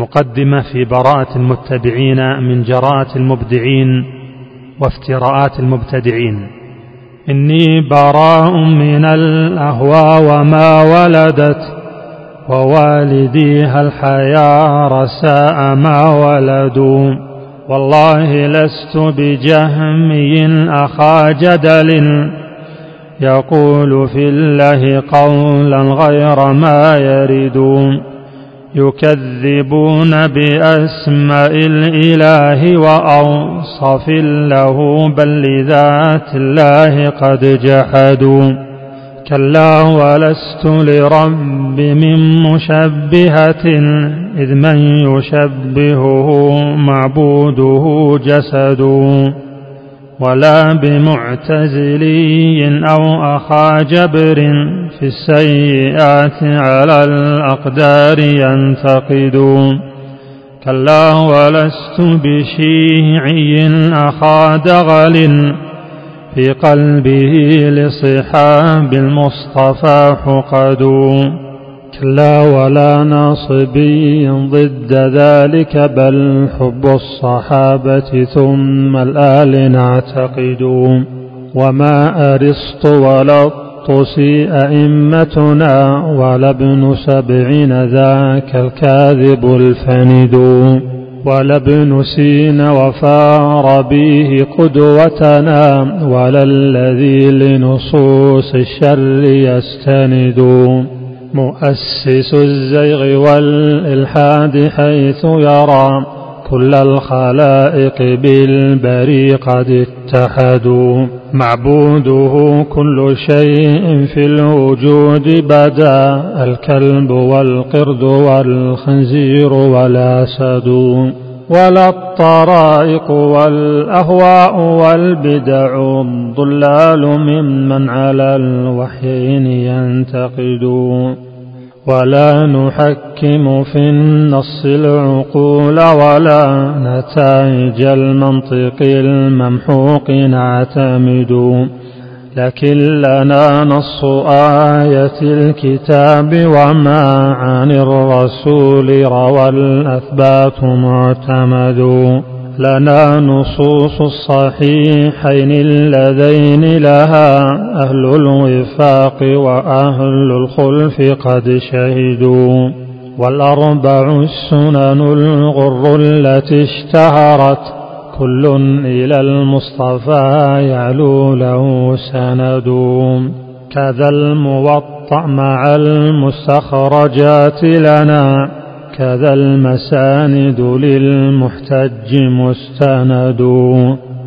مقدمة في براءة المتبعين من جراءة المبدعين وافتراءات المبتدعين. إني براء من الأهوى وما ولدت ووالديها الحيا ساء ما ولدوا. والله لست بجهمي أخا جدل. يقول في الله قولا غير ما يرد. يكذبون بأسماء الإله وأوصف له بل لذات الله قد جحدوا. كلا ولست لرب من مشبهة إذ من يشبهه معبوده جسد. ولا بمعتزلي أو أخا جبر في السيئات على الأقدار ينتقد كلا ولست بشيعي أخا دغل في قلبه لصحاب المصطفى حقد كلا ولا ناصبي ضد ذلك بل حب الصحابة ثم الآل نعتقد وما أرسط ولا الطسي أئمتنا ولا ابن سبعين ذاك الكاذب الفند ولا ابن سين وفاربيه قدوتنا ولا الذي لنصوص الشر يستند مؤسس الزيغ والإلحاد حيث يرى كل الخلائق بالبري قد اتحدوا. معبوده كل شيء في الوجود بدا الكلب والقرد والخنزير والأسد. ولا الطرائق والأهواء والبدع الضلال ممن على الوحيين ينتقدون. ولا نحكم في النص العقول ولا نتائج المنطق الممحوق نعتمد. لكن لنا نص آية الكتاب وما عن الرسول روى الأثبات معتمد. لنا نصوص الصحيحين اللذين لها أهل الوفاق وأهل الخلف قد شهدوا. والأربع السنن الغر التي اشتهرت كل إلى المصطفى يعلو له سند. كذا الموطأ مع المستخرجات لنا. كذا المساند للمحتج مستند.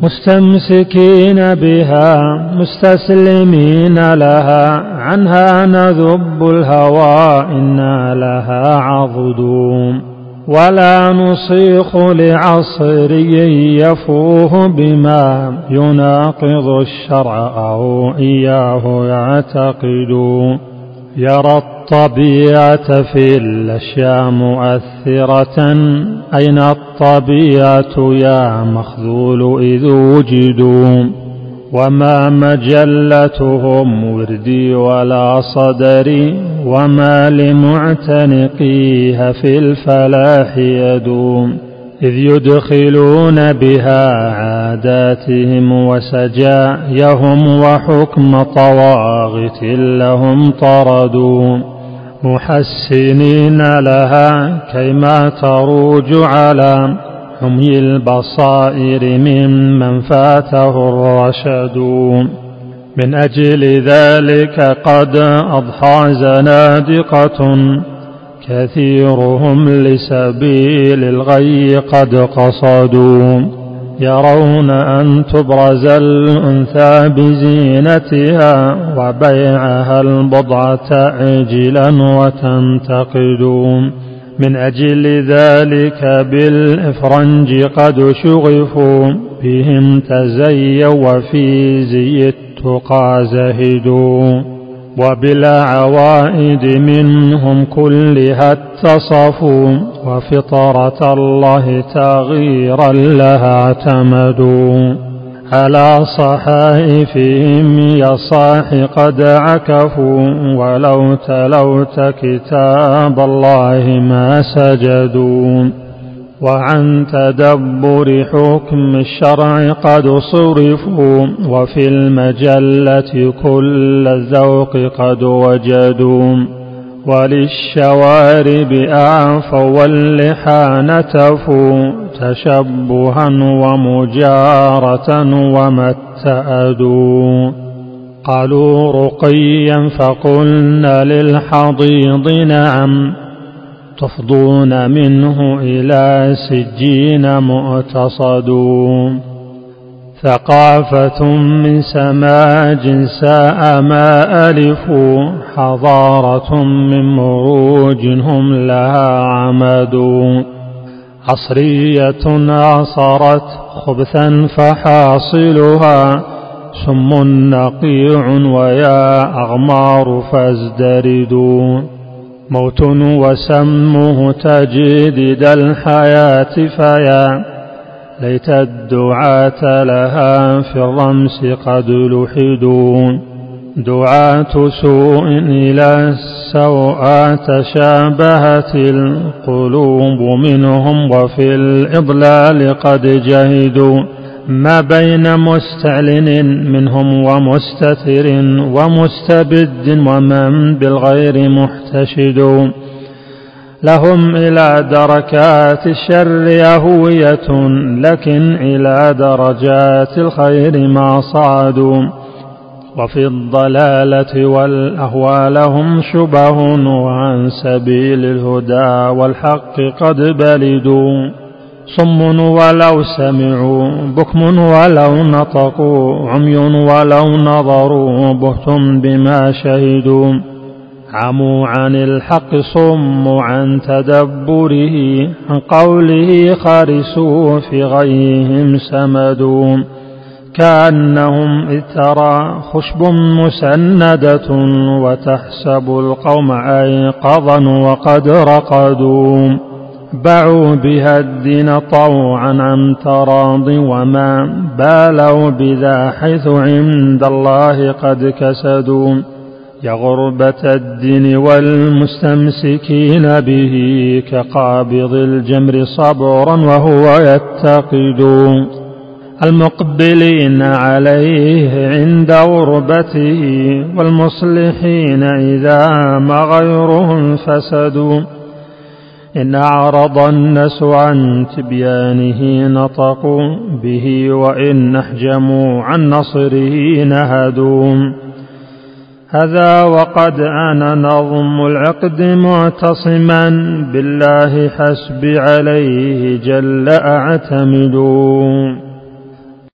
مستمسكين بها مستسلمين لها. عنها نذب الهوى إنا لها عضدون ولا نصيخ لعصري يفوه بما يناقض الشرع أو إياه يعتقد. يرى الطبيعة في الأشياء مؤثرة. أين الطبيعة يا مخذول إذ وجدوا؟ وما مجلتهم وردي ولا صدري وما لمعتنقيها في الفلاح يدوم إذ يدخلون بها عاداتهم وسجايهم وحكم طواغت لهم طردوا محسنين لها كيما تروج على حمي البصائر ممن فاته الرشد. من أجل ذلك قد أضحى زنادقة كثيرهم لسبيل الغي قد قصدوا. يرون أن تبرز الأنثى بزينتها وبيعها البضعة عجلا وتنتقدون. من أجل ذلك بالإفرنج قد شغفوا بهم تزيوا وفي زي التقى زهدوا وبلا عوائد منهم كلها اتصفوا وفطرة الله تغييرا لها اعتمدوا على صحائفهم يا صاح قد عكفوا ولو تلوت كتاب الله ما سجدوا وعن تدبر حكم الشرع قد صرفوا وفي المجلة كل الذوق قد وجدوا وللشوارب أعفوا واللحى نتفوا تشبها ومجارة وما اتأدوا قالوا رقيا فقلنا للحضيض نعم تفضون منه إلى سجين مؤتصدون ثقافة من سماج ساء ما ألفوا حضارة من مروج هم لها عمد عصرية عصرت خبثا فحاصلها سم نقيع ويا أغمار فازدردوا. موت وسمه تجدد الحياة فيا. ليت الدعاة لها في الرمس قد لحدوا دعاة سوء إلى السوءات شابهت القلوب منهم وفي الإضلال قد جهدوا ما بين مستعلن منهم ومستتر ومستبد ومن بالغير محتشد لهم إلى دركات الشر أهوية لكن إلى درجات الخير ما صعدوا وفي الضلالة والأهوى لهم شبه وعن سبيل الهدى والحق قد بلدوا. صم ولو سمعوا بكم ولو نطقوا عمي ولو نظروا بهتم بما شهدوا. عموا عن الحق صموا عن تدبره عن قوله خارسوا في غيهم سمدوا كأنهم إذ ترى خشب مسندة وتحسب القوم أيقظا وقد رقدوا. باعوا بها الدين طوعا عن تراض وما بالوا بذا حيث عند الله قد كسدوا. يا غربة الدين والمستمسكين به كقابض الجمر صبرا وهو يتقد. المقبلين عليه عند غربته والمصلحين إذا ما غيرهم فسدوا إن أعرض الناس عن تبيانه نطقوا به وإن أحجموا عن نصره نهدوا. هذا وقد أنا نظم العقد معتصما بالله حسبي عليه جل أعتمد